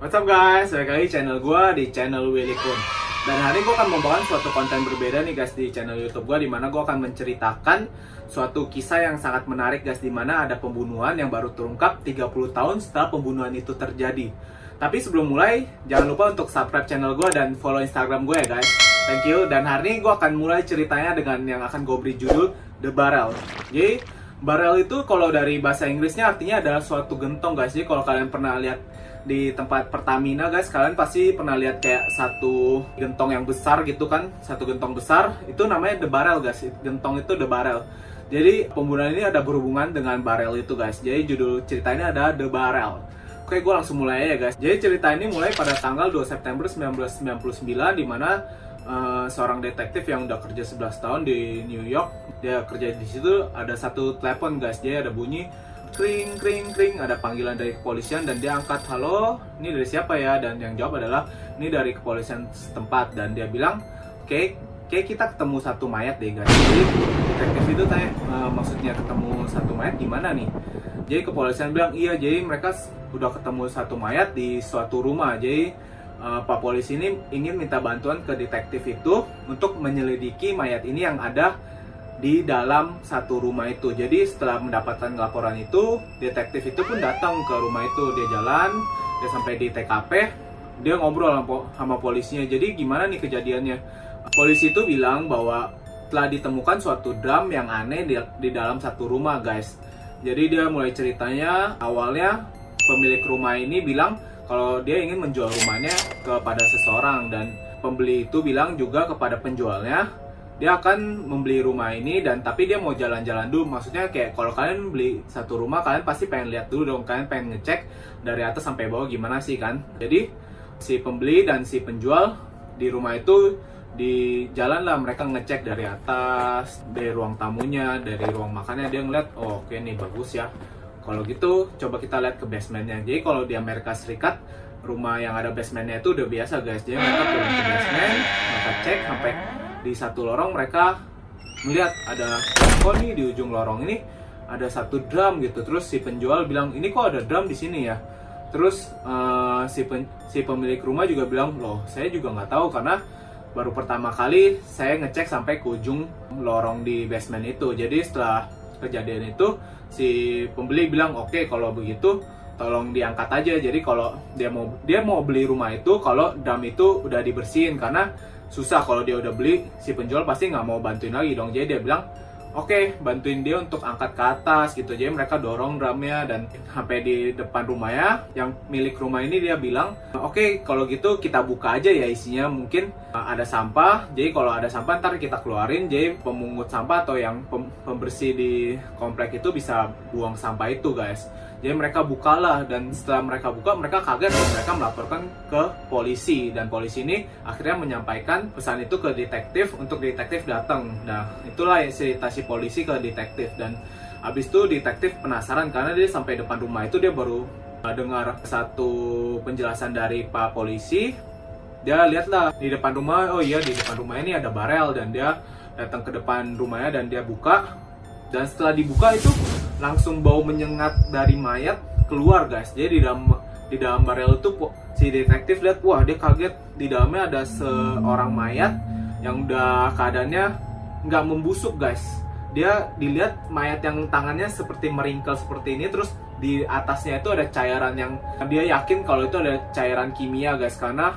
What's up guys, balik lagi channel gue di channel Willy Kun. Dan hari ini gue akan membawakan suatu konten berbeda nih guys di channel youtube gue Di mana gue akan menceritakan suatu kisah yang sangat menarik guys Di mana ada pembunuhan yang baru terungkap 30 tahun setelah pembunuhan itu terjadi. Tapi sebelum mulai, jangan lupa untuk subscribe channel gue dan follow instagram gue ya guys. Thank you, dan hari ini gue akan mulai ceritanya dengan yang akan gue beri judul The Barrel. Jadi Barrel itu kalau dari bahasa Inggrisnya artinya adalah suatu gentong guys. Jadi kalau kalian pernah lihat di tempat Pertamina guys, kalian pasti pernah lihat kayak satu gentong yang besar gitu kan, satu gentong besar itu namanya the barrel guys. Gentong itu the barrel. Jadi pembunuhan ini ada berhubungan dengan barrel itu guys. Jadi judul ceritanya ada the barrel. Oke, gue langsung mulai ya guys. Jadi cerita ini mulai pada tanggal 2 September 1999 di mana uh, seorang detektif yang udah kerja 11 tahun di New York. Dia kerja di situ ada satu telepon guys. Jadi ada bunyi kring kring kring. Ada panggilan dari kepolisian dan dia angkat halo ini dari siapa ya? Dan yang jawab adalah ini dari kepolisian setempat. Dan dia bilang oke okay, kayak kita ketemu satu mayat deh guys jadi detektif itu tanya e, maksudnya ketemu satu mayat gimana nih? Jadi kepolisian bilang iya jadi mereka udah ketemu satu mayat di suatu rumah. Jadi uh, Pak Polisi ini ingin minta bantuan ke detektif itu untuk menyelidiki mayat ini yang ada di dalam satu rumah itu. Jadi setelah mendapatkan laporan itu, detektif itu pun datang ke rumah itu. Dia jalan, dia sampai di TKP, dia ngobrol sama polisinya. Jadi gimana nih kejadiannya? Polisi itu bilang bahwa telah ditemukan suatu drum yang aneh di, di dalam satu rumah, guys. Jadi dia mulai ceritanya awalnya pemilik rumah ini bilang kalau dia ingin menjual rumahnya kepada seseorang dan pembeli itu bilang juga kepada penjualnya dia akan membeli rumah ini dan tapi dia mau jalan-jalan dulu. Maksudnya kayak kalau kalian beli satu rumah kalian pasti pengen lihat dulu dong. Kalian pengen ngecek dari atas sampai bawah gimana sih kan? Jadi si pembeli dan si penjual di rumah itu di jalan lah. Mereka ngecek dari atas dari ruang tamunya dari ruang makannya. Dia ngeliat oh oke okay nih bagus ya. Kalau gitu coba kita lihat ke basementnya. Jadi kalau di Amerika Serikat rumah yang ada basementnya itu udah biasa guys. Jadi mereka turun ke basement mereka cek sampai di satu lorong mereka melihat ada kok nih di ujung lorong ini ada satu drum gitu. Terus si penjual bilang ini kok ada drum di sini ya? Terus uh, si pen, si pemilik rumah juga bilang loh saya juga nggak tahu karena baru pertama kali saya ngecek sampai ke ujung lorong di basement itu. Jadi setelah kejadian itu si pembeli bilang oke okay, kalau begitu tolong diangkat aja. Jadi kalau dia mau dia mau beli rumah itu kalau drum itu udah dibersihin. Karena susah kalau dia udah beli si penjual pasti nggak mau bantuin lagi dong. Jadi dia bilang oke okay, bantuin dia untuk angkat ke atas gitu. Jadi mereka dorong drumnya dan sampai di depan rumahnya yang milik rumah ini dia bilang oke okay, kalau gitu kita buka aja ya isinya. Mungkin uh, ada sampah. Jadi kalau ada sampah ntar kita keluarin. Jadi pemungut sampah atau yang pembersih di komplek itu bisa buang sampah itu guys jadi mereka bukalah dan setelah mereka buka mereka kaget dan mereka melaporkan ke polisi dan polisi ini akhirnya menyampaikan pesan itu ke detektif untuk detektif datang. Nah itulah cerita si polisi ke detektif dan abis itu detektif penasaran karena dia sampai depan rumah itu dia baru uh, dengar satu penjelasan dari pak polisi. Dia lihatlah di depan rumah, oh iya di depan rumah ini ada barel dan dia datang ke depan rumahnya dan dia buka dan setelah dibuka itu langsung bau menyengat dari mayat keluar guys. Jadi di dalam di dalam barel itu si detektif lihat wah dia kaget. Di dalamnya ada seorang mayat yang udah keadaannya nggak membusuk guys. Dia dilihat mayat yang tangannya seperti meringkel seperti ini terus di atasnya itu ada cairan yang dia yakin kalau itu ada cairan kimia guys karena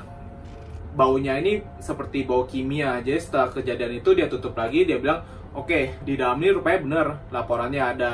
baunya ini seperti bau kimia. Jadi setelah kejadian itu dia tutup lagi dia bilang oke okay, di dalam ini rupanya bener laporannya ada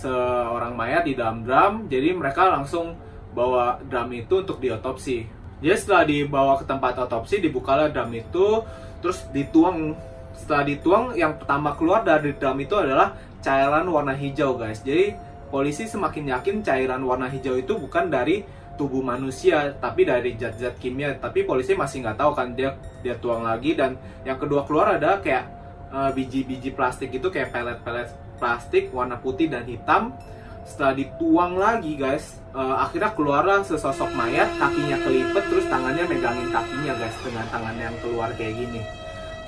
seorang mayat di dalam drum jadi mereka langsung bawa drum itu untuk diotopsi. Jadi setelah dibawa ke tempat otopsi dibukalah drum itu terus dituang. Setelah dituang yang pertama keluar dari drum itu adalah cairan warna hijau guys. Jadi polisi semakin yakin cairan warna hijau itu bukan dari tubuh manusia tapi dari zat-zat kimia. Tapi polisi masih nggak tahu kan dia dia tuang lagi. Dan yang kedua keluar ada kayak eh, biji-biji uh, plastik itu kayak pelet-pelet plastik warna putih dan hitam. Setelah dituang lagi guys uh, akhirnya keluarlah sesosok mayat kakinya kelipet terus tangannya megangin kakinya guys dengan tangan yang keluar kayak gini.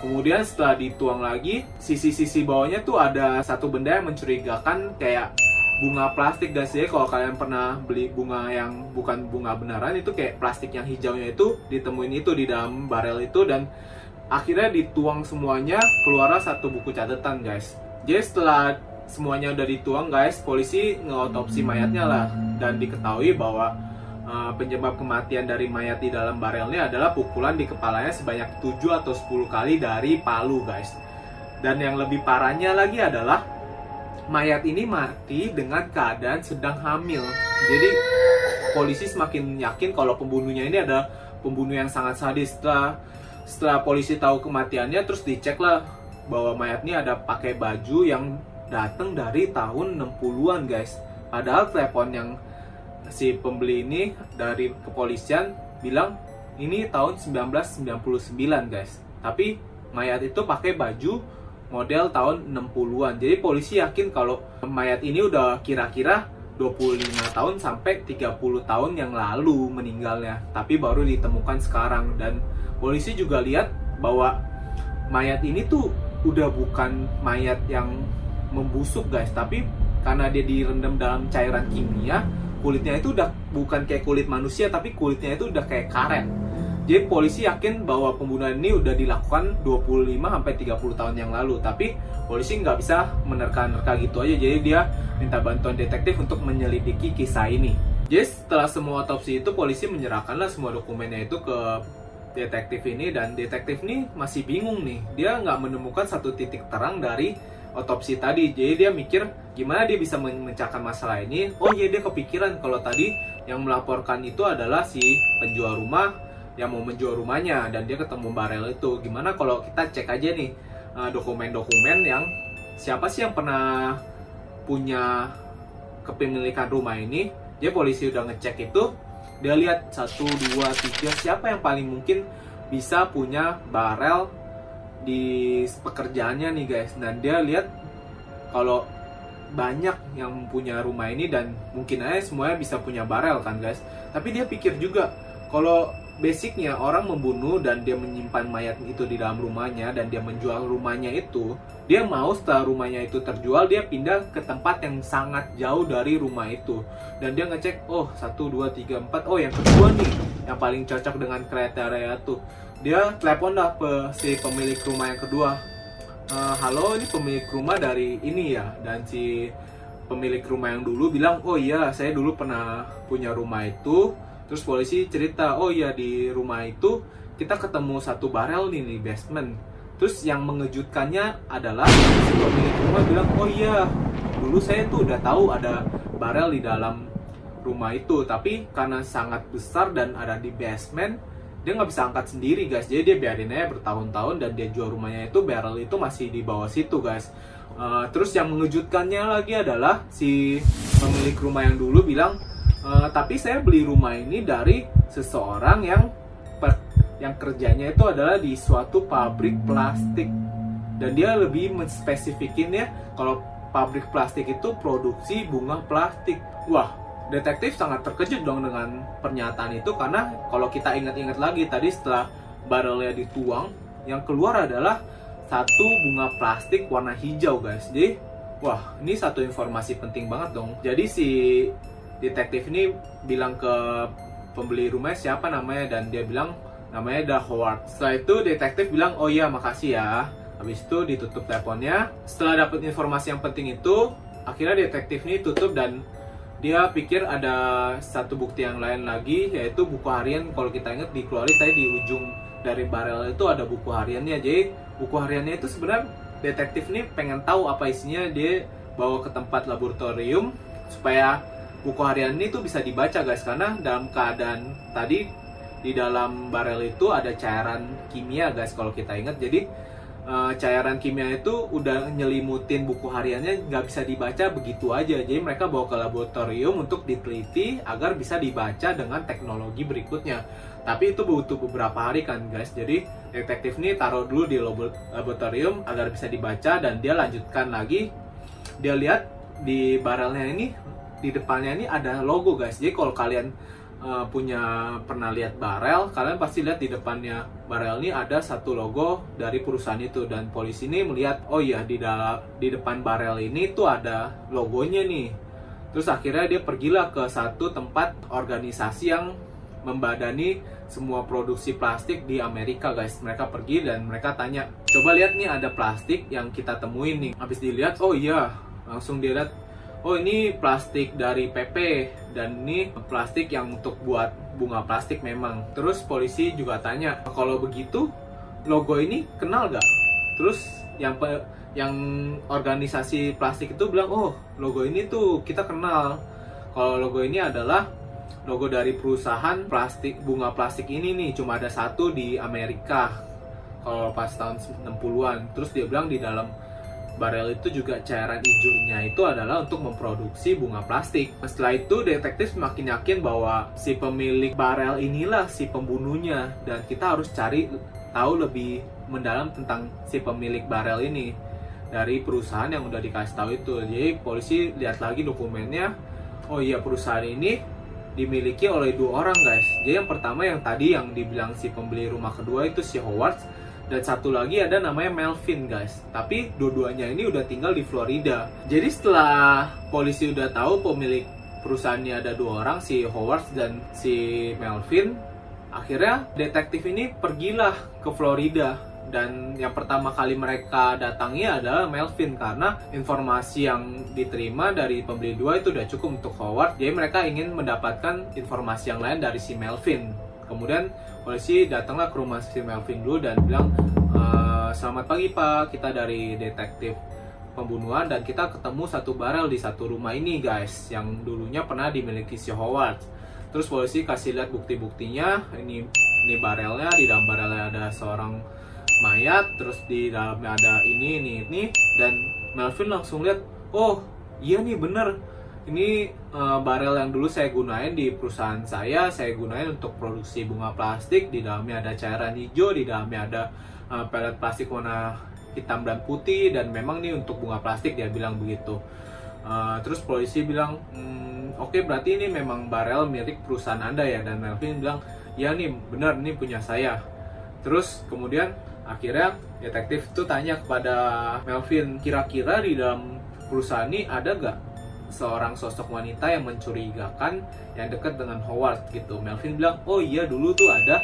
Kemudian setelah dituang lagi sisi-sisi bawahnya tuh ada satu benda yang mencurigakan kayak bunga plastik guys ya. Kalau kalian pernah beli bunga yang bukan bunga beneran itu kayak plastik yang hijaunya itu ditemuin itu di dalam barel itu dan akhirnya dituang semuanya keluar satu buku catatan guys jadi setelah semuanya udah dituang guys polisi ngeotopsi mayatnya lah dan diketahui bahwa uh, penyebab kematian dari mayat di dalam barelnya adalah pukulan di kepalanya sebanyak 7 atau 10 kali dari palu guys dan yang lebih parahnya lagi adalah mayat ini mati dengan keadaan sedang hamil. Jadi polisi semakin yakin kalau pembunuhnya ini adalah pembunuh yang sangat sadis. Setelah setelah polisi tahu kematiannya, terus dicek lah bahwa mayat ini ada pakai baju yang datang dari tahun 60-an guys. Padahal telepon yang si pembeli ini dari kepolisian bilang ini tahun 1999 guys. Tapi mayat itu pakai baju model tahun 60-an. Jadi polisi yakin kalau mayat ini udah kira-kira 25 tahun sampai 30 tahun yang lalu meninggalnya. Tapi baru ditemukan sekarang dan polisi juga lihat bahwa mayat ini tuh udah bukan mayat yang membusuk guys, tapi karena dia direndam dalam cairan kimia, kulitnya itu udah bukan kayak kulit manusia tapi kulitnya itu udah kayak karet jadi polisi yakin bahwa pembunuhan ini udah dilakukan 25 sampai 30 tahun yang lalu, tapi polisi nggak bisa menerka-nerka gitu aja. Jadi dia minta bantuan detektif untuk menyelidiki kisah ini. Jadi setelah semua otopsi itu polisi menyerahkanlah semua dokumennya itu ke detektif ini dan detektif ini masih bingung nih. Dia nggak menemukan satu titik terang dari otopsi tadi. Jadi dia mikir gimana dia bisa memecahkan masalah ini. Oh iya dia kepikiran kalau tadi yang melaporkan itu adalah si penjual rumah yang mau menjual rumahnya dan dia ketemu barel itu gimana kalau kita cek aja nih eh, dokumen-dokumen yang siapa sih yang pernah punya kepemilikan rumah ini dia polisi udah ngecek itu dia lihat satu dua tiga siapa yang paling mungkin bisa punya barel di pekerjaannya nih guys. Dan dia lihat kalau banyak yang punya rumah ini dan mungkin aja semuanya bisa punya barel kan guys. Tapi dia pikir juga kalau basicnya orang membunuh dan dia menyimpan mayat itu di dalam rumahnya dan dia menjual rumahnya itu dia mau setelah rumahnya itu terjual dia pindah ke tempat yang sangat jauh dari rumah itu. Dan dia ngecek oh satu dua tiga empat. Oh yang kedua nih yang paling cocok dengan kriteria itu dia telepon dah ke si pemilik rumah yang kedua. E, halo ini pemilik rumah dari ini ya? Dan si pemilik rumah yang dulu bilang oh iya saya dulu pernah punya rumah itu. Terus polisi cerita, oh iya di rumah itu kita ketemu satu barel nih di basement. Terus yang mengejutkannya adalah si pemilik rumah bilang, oh iya dulu saya tuh udah tahu ada barel di dalam rumah itu. Tapi karena sangat besar dan ada di basement, dia nggak bisa angkat sendiri guys. Jadi dia biarin aja bertahun-tahun dan dia jual rumahnya itu barrel itu masih di bawah situ guys. Uh, terus yang mengejutkannya lagi adalah si pemilik rumah yang dulu bilang Uh, tapi saya beli rumah ini dari seseorang yang yang kerjanya itu adalah di suatu pabrik plastik dan dia lebih menspesifikin ya kalau pabrik plastik itu produksi bunga plastik. Wah, detektif sangat terkejut dong dengan pernyataan itu karena kalau kita ingat-ingat lagi tadi setelah barrelnya dituang, yang keluar adalah satu bunga plastik warna hijau guys. Jadi, wah ini satu informasi penting banget dong. Jadi si detektif ini bilang ke pembeli rumah siapa namanya dan dia bilang namanya ada Howard. Setelah itu detektif bilang oh iya makasih ya. Habis itu ditutup teleponnya. Setelah dapat informasi yang penting itu, akhirnya detektif ini tutup dan dia pikir ada satu bukti yang lain lagi yaitu buku harian kalau kita ingat dikeluarin tadi di ujung dari barel itu ada buku hariannya jadi buku hariannya itu sebenarnya detektif ini pengen tahu apa isinya dia bawa ke tempat laboratorium supaya buku harian ini tuh bisa dibaca guys karena dalam keadaan tadi di dalam barel itu ada cairan kimia guys kalau kita ingat. Jadi uh, cairan kimia itu udah nyelimutin buku hariannya nggak bisa dibaca begitu aja. Jadi mereka bawa ke laboratorium untuk diteliti agar bisa dibaca dengan teknologi berikutnya. Tapi itu butuh beberapa hari kan guys. Jadi detektif ini taruh dulu di laboratorium agar bisa dibaca dan dia lanjutkan lagi. Dia lihat di barelnya ini di depannya ini ada logo guys. Jadi kalau kalian uh, punya pernah lihat barel, kalian pasti lihat di depannya barel ini ada satu logo dari perusahaan itu. Dan polisi ini melihat oh iya di dalam di depan barel ini tuh ada logonya nih. terus akhirnya dia pergilah ke satu tempat organisasi yang membadani semua produksi plastik di Amerika guys. Mereka pergi dan mereka tanya coba lihat nih ada plastik yang kita temuin nih. Habis dilihat oh iya langsung dilihat oh ini plastik dari PP dan ini plastik yang untuk buat bunga plastik memang. Terus polisi juga tanya kalau begitu logo ini kenal gak terus yang pe yang organisasi plastik itu bilang oh logo ini tuh kita kenal. Kalau logo ini adalah logo dari perusahaan plastik bunga plastik ini nih cuma ada satu di Amerika. Kalau pas tahun 60-an terus dia bilang di dalam barel itu juga cairan hijaunya itu adalah untuk memproduksi bunga plastik. Setelah itu detektif semakin yakin bahwa si pemilik barel inilah si pembunuhnya dan kita harus cari tahu lebih mendalam tentang si pemilik barel ini dari perusahaan yang udah dikasih tahu itu. Jadi polisi lihat lagi dokumennya. Oh iya perusahaan ini dimiliki oleh dua orang guys. Jadi yang pertama yang tadi yang dibilang si pembeli rumah kedua itu si Howard dan satu lagi ada namanya Melvin guys. Tapi dua-duanya ini udah tinggal di Florida. Jadi setelah polisi udah tahu pemilik perusahaannya ada dua orang si Howard dan si Melvin, akhirnya detektif ini pergilah ke Florida dan yang pertama kali mereka datangi adalah Melvin karena informasi yang diterima dari pembeli dua itu udah cukup untuk Howard jadi mereka ingin mendapatkan informasi yang lain dari si Melvin kemudian polisi datanglah ke rumah si Melvin dulu dan bilang e, selamat pagi pak. Kita dari detektif pembunuhan dan kita ketemu satu barel di satu rumah ini guys yang dulunya pernah dimiliki si Howard. Terus polisi kasih lihat bukti-buktinya. Ini ini barelnya di dalam barelnya ada seorang mayat terus di dalamnya ada ini ini ini. Dan Melvin langsung lihat oh iya nih bener ini uh, barel yang dulu saya gunain di perusahaan saya saya gunain untuk produksi bunga plastik. Di dalamnya ada cairan hijau di dalamnya ada uh, pelet plastik warna hitam dan putih. Dan memang nih untuk bunga plastik dia bilang begitu. Uh, terus polisi bilang hmm, oke okay, berarti ini memang barel milik perusahaan anda ya? Dan Melvin bilang ya nih benar ini punya saya. Terus kemudian akhirnya detektif itu tanya kepada Melvin kira-kira di dalam perusahaan ini ada gak seorang sosok wanita yang mencurigakan yang dekat dengan Howard gitu. Melvin bilang oh iya dulu tuh ada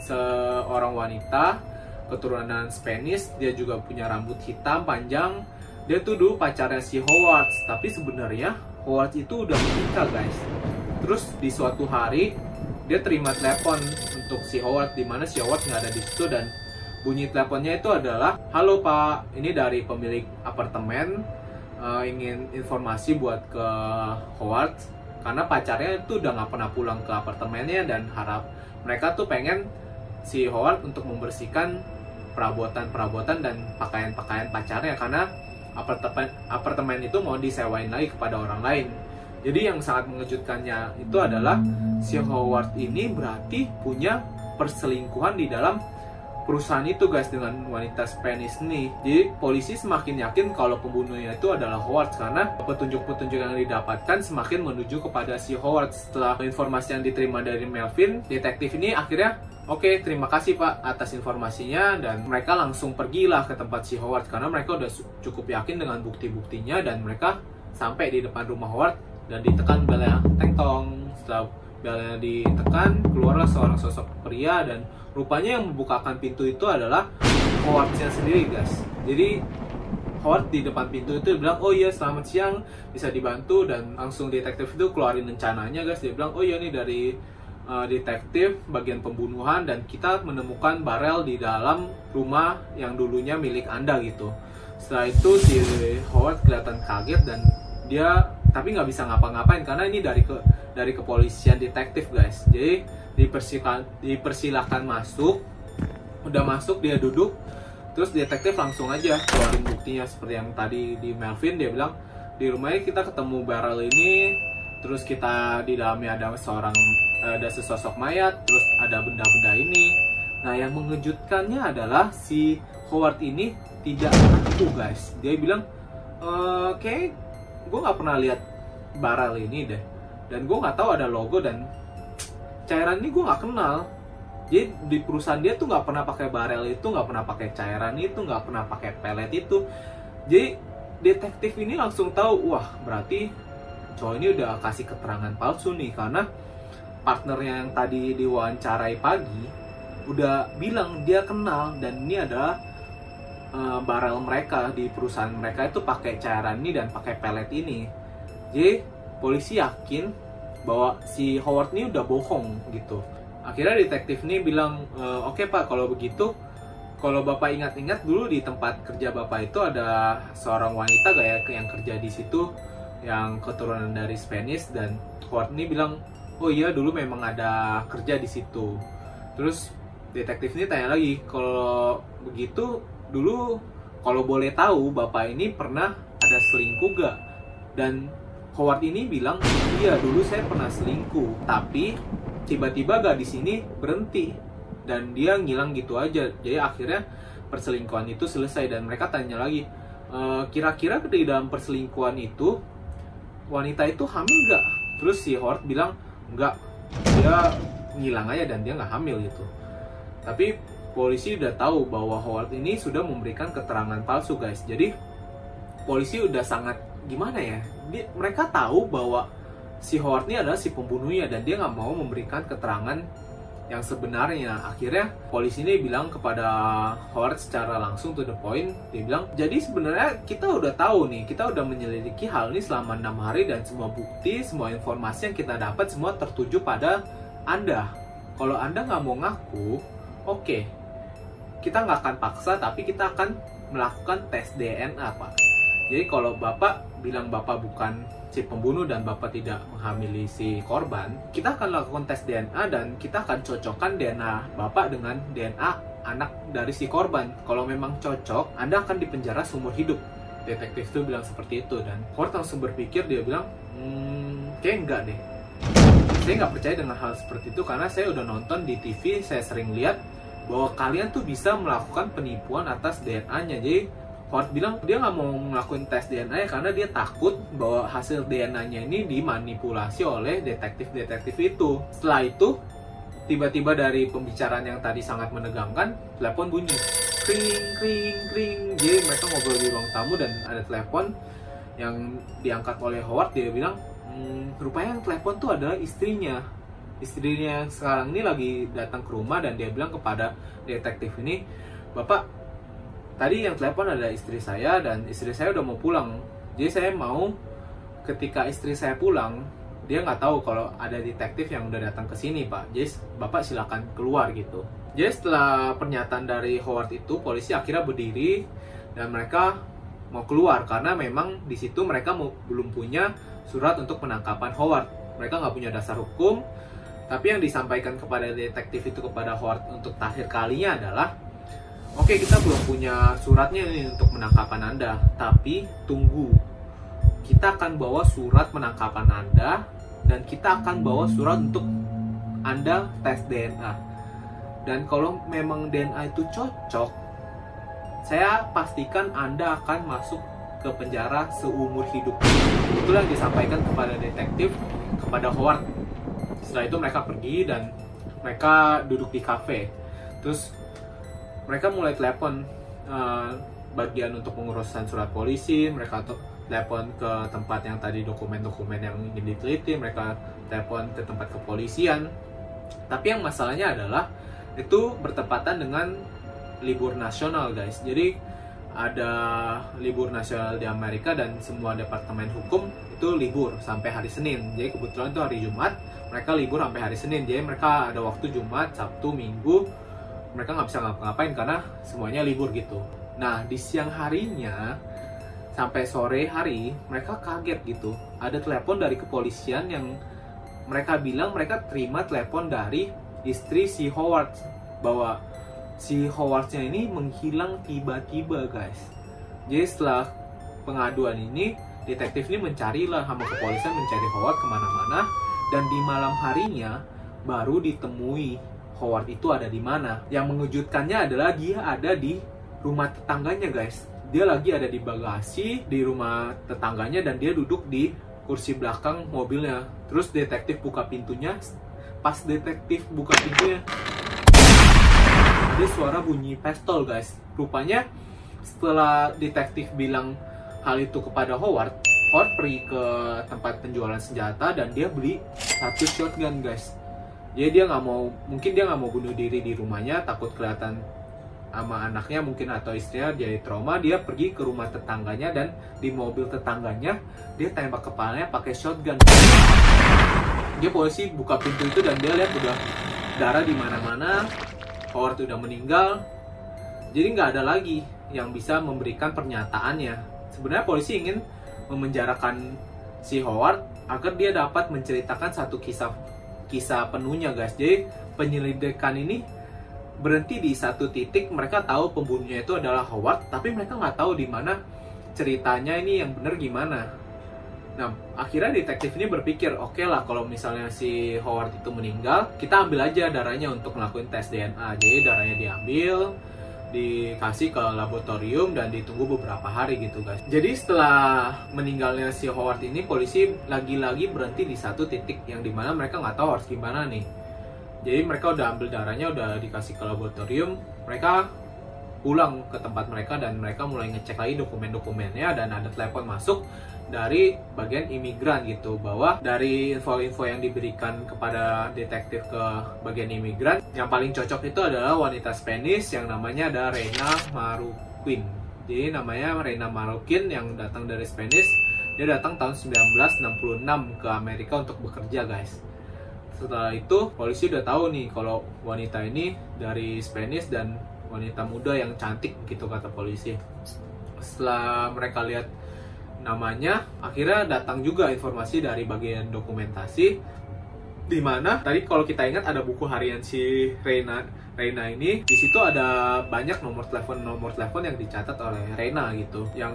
seorang wanita keturunan Spanish dia juga punya rambut hitam panjang. Dia tuh dulu pacarnya si Howard tapi sebenarnya Howard itu udah menikah guys. Terus di suatu hari dia terima telepon untuk si Howard di mana si Howard nggak ada di situ dan bunyi teleponnya itu adalah halo pak. Ini dari pemilik apartemen uh, ingin informasi buat ke Howard karena pacarnya itu udah nggak pernah pulang ke apartemennya dan harap mereka tuh pengen si Howard untuk membersihkan perabotan-perabotan dan pakaian-pakaian pacarnya karena apartemen apartemen itu mau disewain lagi kepada orang lain. Jadi yang sangat mengejutkannya itu adalah si Howard ini berarti punya perselingkuhan di dalam perusahaan itu guys dengan wanita Spanish nih. Jadi polisi semakin yakin kalau pembunuhnya itu adalah Howard karena petunjuk-petunjuk yang didapatkan semakin menuju kepada si Howard. Setelah informasi yang diterima dari Melvin, detektif ini akhirnya Oke, okay, terima kasih Pak atas informasinya dan mereka langsung pergilah ke tempat si Howard karena mereka udah cukup yakin dengan bukti-buktinya dan mereka sampai di depan rumah Howard dan ditekan belnya teng tong. Setelah belnya ditekan, keluarlah seorang sosok pria dan rupanya yang membukakan pintu itu adalah Howardnya sendiri guys. Jadi Howard di depan pintu itu bilang oh iya selamat siang bisa dibantu. Dan langsung detektif itu keluarin rencananya guys. Dia bilang oh iya ini dari uh, detektif bagian pembunuhan dan kita menemukan barel di dalam rumah yang dulunya milik anda gitu. Setelah itu si Howard kelihatan kaget dan dia tapi nggak bisa ngapa-ngapain karena ini dari ke dari kepolisian detektif guys. Jadi dipersilakan dipersilahkan masuk. Udah masuk dia duduk. Terus detektif langsung aja keluarin buktinya seperti yang tadi di Melvin dia bilang di rumahnya kita ketemu barrel ini terus kita di dalamnya ada seorang ada sesosok mayat terus ada benda-benda ini. Nah yang mengejutkannya adalah si Howard ini tidak ngaku guys. Dia bilang e, kayak gue nggak pernah lihat barrel ini deh dan gue nggak tahu ada logo dan cairan ini gue nggak kenal jadi di perusahaan dia tuh nggak pernah pakai barel itu nggak pernah pakai cairan itu nggak pernah pakai pelet itu jadi detektif ini langsung tahu wah berarti cowok ini udah kasih keterangan palsu nih karena partnernya yang tadi diwawancarai pagi udah bilang dia kenal dan ini adalah uh, barel mereka di perusahaan mereka itu pakai cairan ini dan pakai pelet ini. Jadi polisi yakin bahwa si Howard ini udah bohong gitu. Akhirnya detektif ini bilang, e, oke okay, pak kalau begitu, kalau bapak ingat-ingat dulu di tempat kerja bapak itu ada seorang wanita gak ya yang kerja di situ yang keturunan dari Spanish dan Howard ini bilang, oh iya dulu memang ada kerja di situ. Terus detektif ini tanya lagi, kalau begitu dulu kalau boleh tahu bapak ini pernah ada selingkuh gak? Dan Howard ini bilang iya dulu saya pernah selingkuh, tapi tiba-tiba gak di sini berhenti dan dia ngilang gitu aja. Jadi akhirnya perselingkuhan itu selesai dan mereka tanya lagi e, kira-kira di dalam perselingkuhan itu wanita itu hamil gak? Terus si Howard bilang enggak, dia ngilang aja dan dia nggak hamil gitu. Tapi polisi udah tahu bahwa Howard ini sudah memberikan keterangan palsu guys jadi polisi udah sangat gimana ya? Dia, mereka tahu bahwa si Howard ini adalah si pembunuhnya dan dia nggak mau memberikan keterangan yang sebenarnya. Akhirnya polisi ini bilang kepada Howard secara langsung to the point. Dia bilang jadi sebenarnya kita udah tahu nih kita udah menyelidiki hal ini selama enam hari dan semua bukti semua informasi yang kita dapat semua tertuju pada anda. Kalau anda nggak mau ngaku oke. Okay, kita nggak akan paksa tapi kita akan melakukan tes DNA pak. Jadi kalau bapak bilang bapak bukan si pembunuh dan bapak tidak menghamili si korban kita akan lakukan tes DNA dan kita akan cocokkan DNA bapak dengan DNA anak dari si korban. Kalau memang cocok anda akan dipenjara seumur hidup. Detektif itu bilang seperti itu dan Ford langsung berpikir dia bilang hmm, kayak enggak deh. Saya nggak percaya dengan hal seperti itu karena saya udah nonton di TV saya sering lihat bahwa kalian tuh bisa melakukan penipuan atas DNA-nya. Jadi bilang dia nggak mau ngelakuin tes DNA ya karena dia takut bahwa hasil DNA-nya ini dimanipulasi oleh detektif-detektif itu. Setelah itu, tiba-tiba dari pembicaraan yang tadi sangat menegangkan, telepon bunyi. Kring, kring, kring. Jadi mereka ngobrol di ruang tamu dan ada telepon yang diangkat oleh Howard. Dia bilang, hmm, rupanya yang telepon tuh adalah istrinya istrinya sekarang ini lagi datang ke rumah dan dia bilang kepada detektif ini, Bapak, tadi yang telepon ada istri saya dan istri saya udah mau pulang. Jadi saya mau ketika istri saya pulang, dia nggak tahu kalau ada detektif yang udah datang ke sini, Pak. Jadi Bapak silakan keluar gitu. Jadi setelah pernyataan dari Howard itu, polisi akhirnya berdiri dan mereka mau keluar karena memang di situ mereka mau, belum punya surat untuk penangkapan Howard. Mereka nggak punya dasar hukum, tapi yang disampaikan kepada detektif itu kepada Howard untuk terakhir kalinya adalah Oke kita belum punya suratnya nih untuk penangkapan Anda Tapi tunggu. Kita akan bawa surat penangkapan Anda Dan kita akan bawa surat untuk Anda tes DNA Dan kalau memang DNA itu cocok Saya pastikan Anda akan masuk ke penjara seumur hidup. Itulah yang disampaikan kepada detektif Kepada Howard. Setelah itu mereka pergi dan mereka duduk di kafe. Terus mereka mulai telepon uh, bagian untuk pengurusan surat polisi mereka telepon ke tempat yang tadi dokumen-dokumen yang ingin diteliti mereka telepon ke tempat kepolisian. Tapi yang masalahnya adalah itu bertepatan dengan libur nasional guys. Jadi ada libur nasional di Amerika dan semua departemen hukum itu libur sampai hari Senin. Jadi kebetulan itu hari Jumat mereka libur sampai hari Senin. Jadi mereka ada waktu Jumat Sabtu Minggu mereka nggak bisa ngapa-ngapain karena semuanya libur gitu. Nah di siang harinya sampai sore hari mereka kaget gitu. Ada telepon dari kepolisian yang mereka bilang mereka terima telepon dari istri si Howard bahwa si Howardnya ini menghilang tiba-tiba guys. Jadi setelah pengaduan ini detektif ini mencarilah sama kepolisian mencari Howard ke mana-mana. Dan di malam harinya baru ditemui Howard itu ada di mana. Yang mengejutkannya adalah dia ada di rumah tetangganya guys. Dia lagi ada di bagasi di rumah tetangganya dan dia duduk di kursi belakang mobilnya. Terus detektif buka pintunya. Pas detektif buka pintunya, ada suara bunyi pistol guys. Rupanya setelah detektif bilang hal itu kepada Howard, Howard pergi ke tempat penjualan senjata dan dia beli satu shotgun guys jadi dia nggak mau mungkin dia nggak mau bunuh diri di rumahnya takut kelihatan sama anaknya mungkin atau istrinya jadi trauma dia pergi ke rumah tetangganya dan di mobil tetangganya dia tembak kepalanya pakai shotgun. Dia polisi buka pintu itu dan dia lihat udah darah di mana-mana Howard udah meninggal. Jadi nggak ada lagi yang bisa memberikan pernyataannya. Sebenarnya polisi ingin memenjarakan si Howard agar dia dapat menceritakan satu kisah kisah penuhnya guys. Jadi penyelidikan ini berhenti di satu titik. Mereka tahu pembunuhnya itu adalah Howard tapi mereka nggak tahu di mana ceritanya ini yang benar gimana. Nah akhirnya detektif ini berpikir oke okay lah kalau misalnya si Howard itu meninggal kita ambil aja darahnya untuk melakukan tes DNA jadi darahnya diambil dikasih ke laboratorium dan ditunggu beberapa hari gitu guys. Jadi setelah meninggalnya si Howard ini polisi lagi-lagi berhenti di satu titik yang di mana mereka nggak tahu harus gimana nih. Jadi mereka udah ambil darahnya udah dikasih ke laboratorium. Mereka pulang ke tempat mereka dan mereka mulai ngecek lagi dokumen-dokumennya dan ada telepon masuk dari bagian imigran gitu bahwa dari info-info yang diberikan kepada detektif ke bagian imigran yang paling cocok itu adalah wanita Spanish yang namanya ada Reina Maruquin. Jadi namanya Reina Maruquin yang datang dari Spanish dia datang tahun 1966 ke Amerika untuk bekerja guys. Setelah itu polisi udah tahu nih kalau wanita ini dari Spanish dan wanita muda yang cantik gitu kata polisi. Setelah mereka lihat namanya akhirnya datang juga informasi dari bagian dokumentasi di mana tadi kalau kita ingat ada buku harian si Reina Reina ini di situ ada banyak nomor telepon nomor telepon yang dicatat oleh Reina gitu yang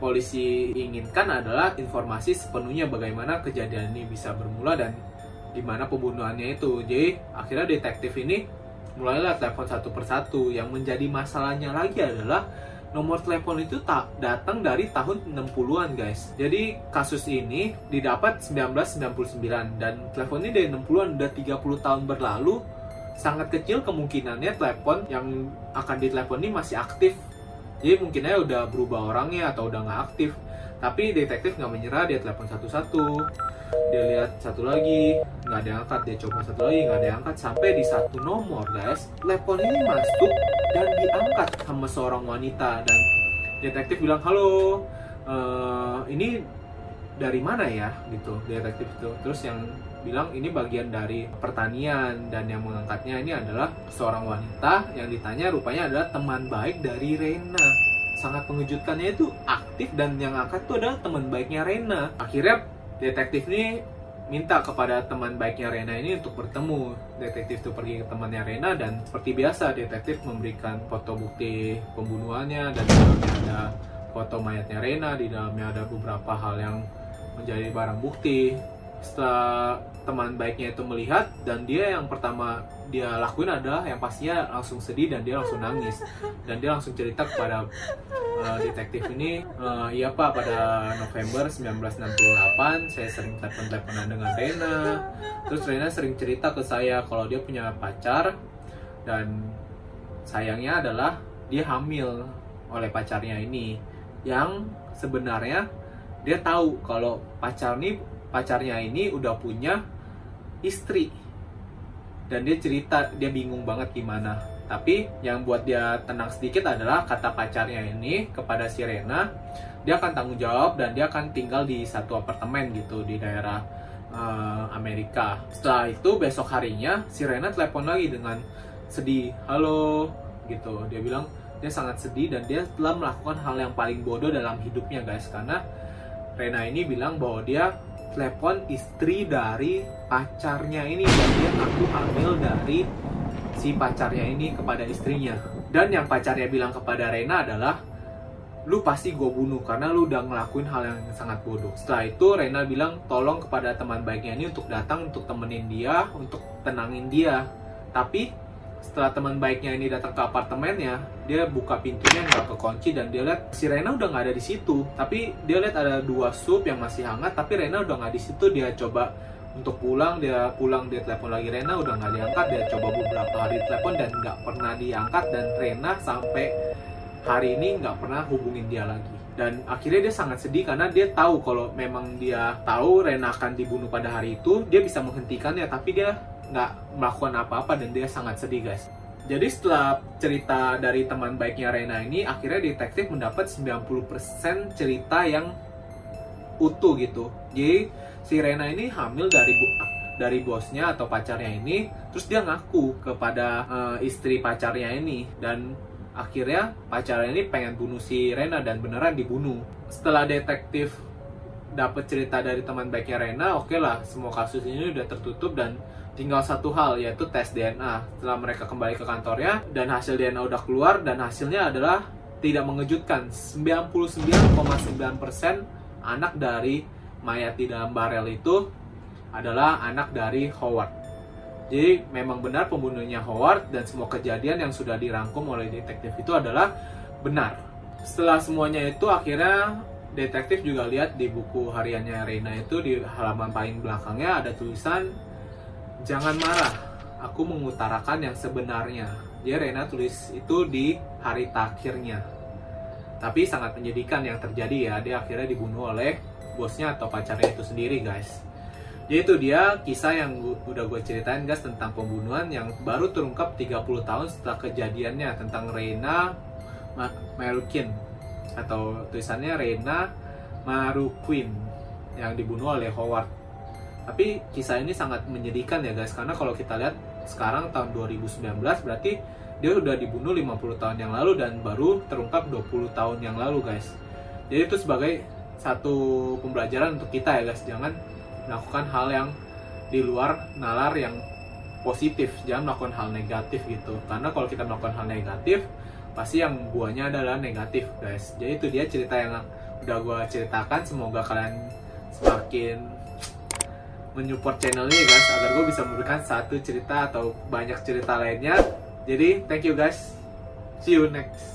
polisi inginkan adalah informasi sepenuhnya bagaimana kejadian ini bisa bermula dan di mana pembunuhannya itu. Jadi akhirnya detektif ini mulailah telepon satu persatu. Yang menjadi masalahnya lagi adalah nomor telepon itu tak datang dari tahun 60-an guys. Jadi kasus ini didapat 1999 dan telepon ini dari 60-an udah 30 tahun berlalu. Sangat kecil kemungkinannya telepon yang akan ditelepon ini masih aktif. Jadi mungkinnya udah berubah orangnya atau udah nggak aktif. Tapi detektif nggak menyerah, dia telepon satu-satu. Dia lihat satu lagi nggak ada angkat. Dia coba satu lagi nggak ada angkat. Sampai di satu nomor guys telepon ini masuk dan diangkat sama seorang wanita. Dan detektif bilang halo uh, ini dari mana ya? Gitu detektif itu. Terus yang bilang ini bagian dari pertanian dan yang mengangkatnya ini adalah seorang wanita. Yang ditanya rupanya adalah teman baik dari Rena sangat mengejutkannya itu aktif dan yang angkat itu adalah teman baiknya Rena akhirnya detektif ini minta kepada teman baiknya Rena ini untuk bertemu. Detektif itu pergi ke temannya Rena dan seperti biasa detektif memberikan foto bukti pembunuhannya dan di dalamnya ada foto mayatnya Rena, di dalamnya ada beberapa hal yang menjadi barang bukti. Setelah teman baiknya itu melihat dan dia yang pertama dia lakuin adalah yang pastinya langsung sedih dan dia langsung nangis. Dan dia langsung cerita kepada uh, detektif ini uh, iya pak pada November 1968 saya sering telepon-teleponan dengan Rena. Terus Rena sering cerita ke saya kalau dia punya pacar dan sayangnya adalah dia hamil oleh pacarnya ini yang sebenarnya dia tahu kalau pacar nih pacarnya ini udah punya istri dan dia cerita dia bingung banget gimana tapi yang buat dia tenang sedikit adalah kata pacarnya ini kepada si Rena, dia akan tanggung jawab dan dia akan tinggal di satu apartemen gitu di daerah uh, Amerika. Setelah itu besok harinya si Rena telepon lagi dengan sedih, halo gitu. Dia bilang dia sangat sedih dan dia telah melakukan hal yang paling bodoh dalam hidupnya guys karena Rena ini bilang bahwa dia telepon istri dari pacarnya ini dan dia aku hamil dari si pacarnya ini kepada istrinya. Dan yang pacarnya bilang kepada Rena adalah, lu pasti gue bunuh karena lu udah ngelakuin hal yang sangat bodoh. Setelah itu Rena bilang tolong kepada teman baiknya ini untuk datang untuk temenin dia, untuk tenangin dia. Tapi setelah teman baiknya ini datang ke apartemennya, dia buka pintunya nggak kekunci dan dia lihat si Rena udah nggak ada di situ. Tapi dia lihat ada dua sup yang masih hangat, tapi Rena udah nggak di situ. Dia coba untuk pulang dia pulang dia telepon lagi Rena udah nggak diangkat dia coba beberapa hari telepon dan nggak pernah diangkat dan Rena sampai hari ini nggak pernah hubungin dia lagi dan akhirnya dia sangat sedih karena dia tahu kalau memang dia tahu Rena akan dibunuh pada hari itu dia bisa menghentikannya tapi dia nggak melakukan apa-apa dan dia sangat sedih guys. Jadi setelah cerita dari teman baiknya Rena ini akhirnya detektif mendapat 90% cerita yang utuh gitu. Jadi si Rena ini hamil dari bu dari bosnya atau pacarnya ini terus dia ngaku kepada uh, istri pacarnya ini. Dan akhirnya pacarnya ini pengen bunuh si Rena dan beneran dibunuh. Setelah detektif dapat cerita dari teman baiknya Rena oke okay lah semua kasus ini udah tertutup dan tinggal satu hal yaitu tes DNA setelah mereka kembali ke kantornya dan hasil DNA udah keluar dan hasilnya adalah tidak mengejutkan. 99,9% anak dari mayat di dalam barel itu adalah anak dari Howard. Jadi memang benar pembunuhnya Howard dan semua kejadian yang sudah dirangkum oleh detektif itu adalah benar. Setelah semuanya itu akhirnya detektif juga lihat di buku hariannya Reina itu di halaman paling belakangnya ada tulisan jangan marah, aku mengutarakan yang sebenarnya. Dia Reina tulis itu di hari takhirnya. Tapi sangat menyedihkan yang terjadi ya, dia akhirnya dibunuh oleh bosnya atau pacarnya itu sendiri guys. Jadi itu dia kisah yang udah gue ceritain guys tentang pembunuhan yang baru terungkap 30 tahun setelah kejadiannya tentang Reina Marukin atau tulisannya Reina Maruquin yang dibunuh oleh Howard. Tapi kisah ini sangat menyedihkan ya guys. Karena kalau kita lihat sekarang tahun 2019 berarti dia udah dibunuh 50 tahun yang lalu dan baru terungkap 20 tahun yang lalu guys. Jadi itu sebagai satu pembelajaran untuk kita ya guys, jangan melakukan hal yang di luar nalar yang positif. Jangan melakukan hal negatif gitu. Karena kalau kita melakukan hal negatif pasti yang buahnya adalah negatif guys. Jadi itu dia cerita yang udah gue ceritakan. Semoga kalian semakin menyupport channel ini guys agar gue bisa memberikan satu cerita atau banyak cerita lainnya. Jadi thank you guys. See you next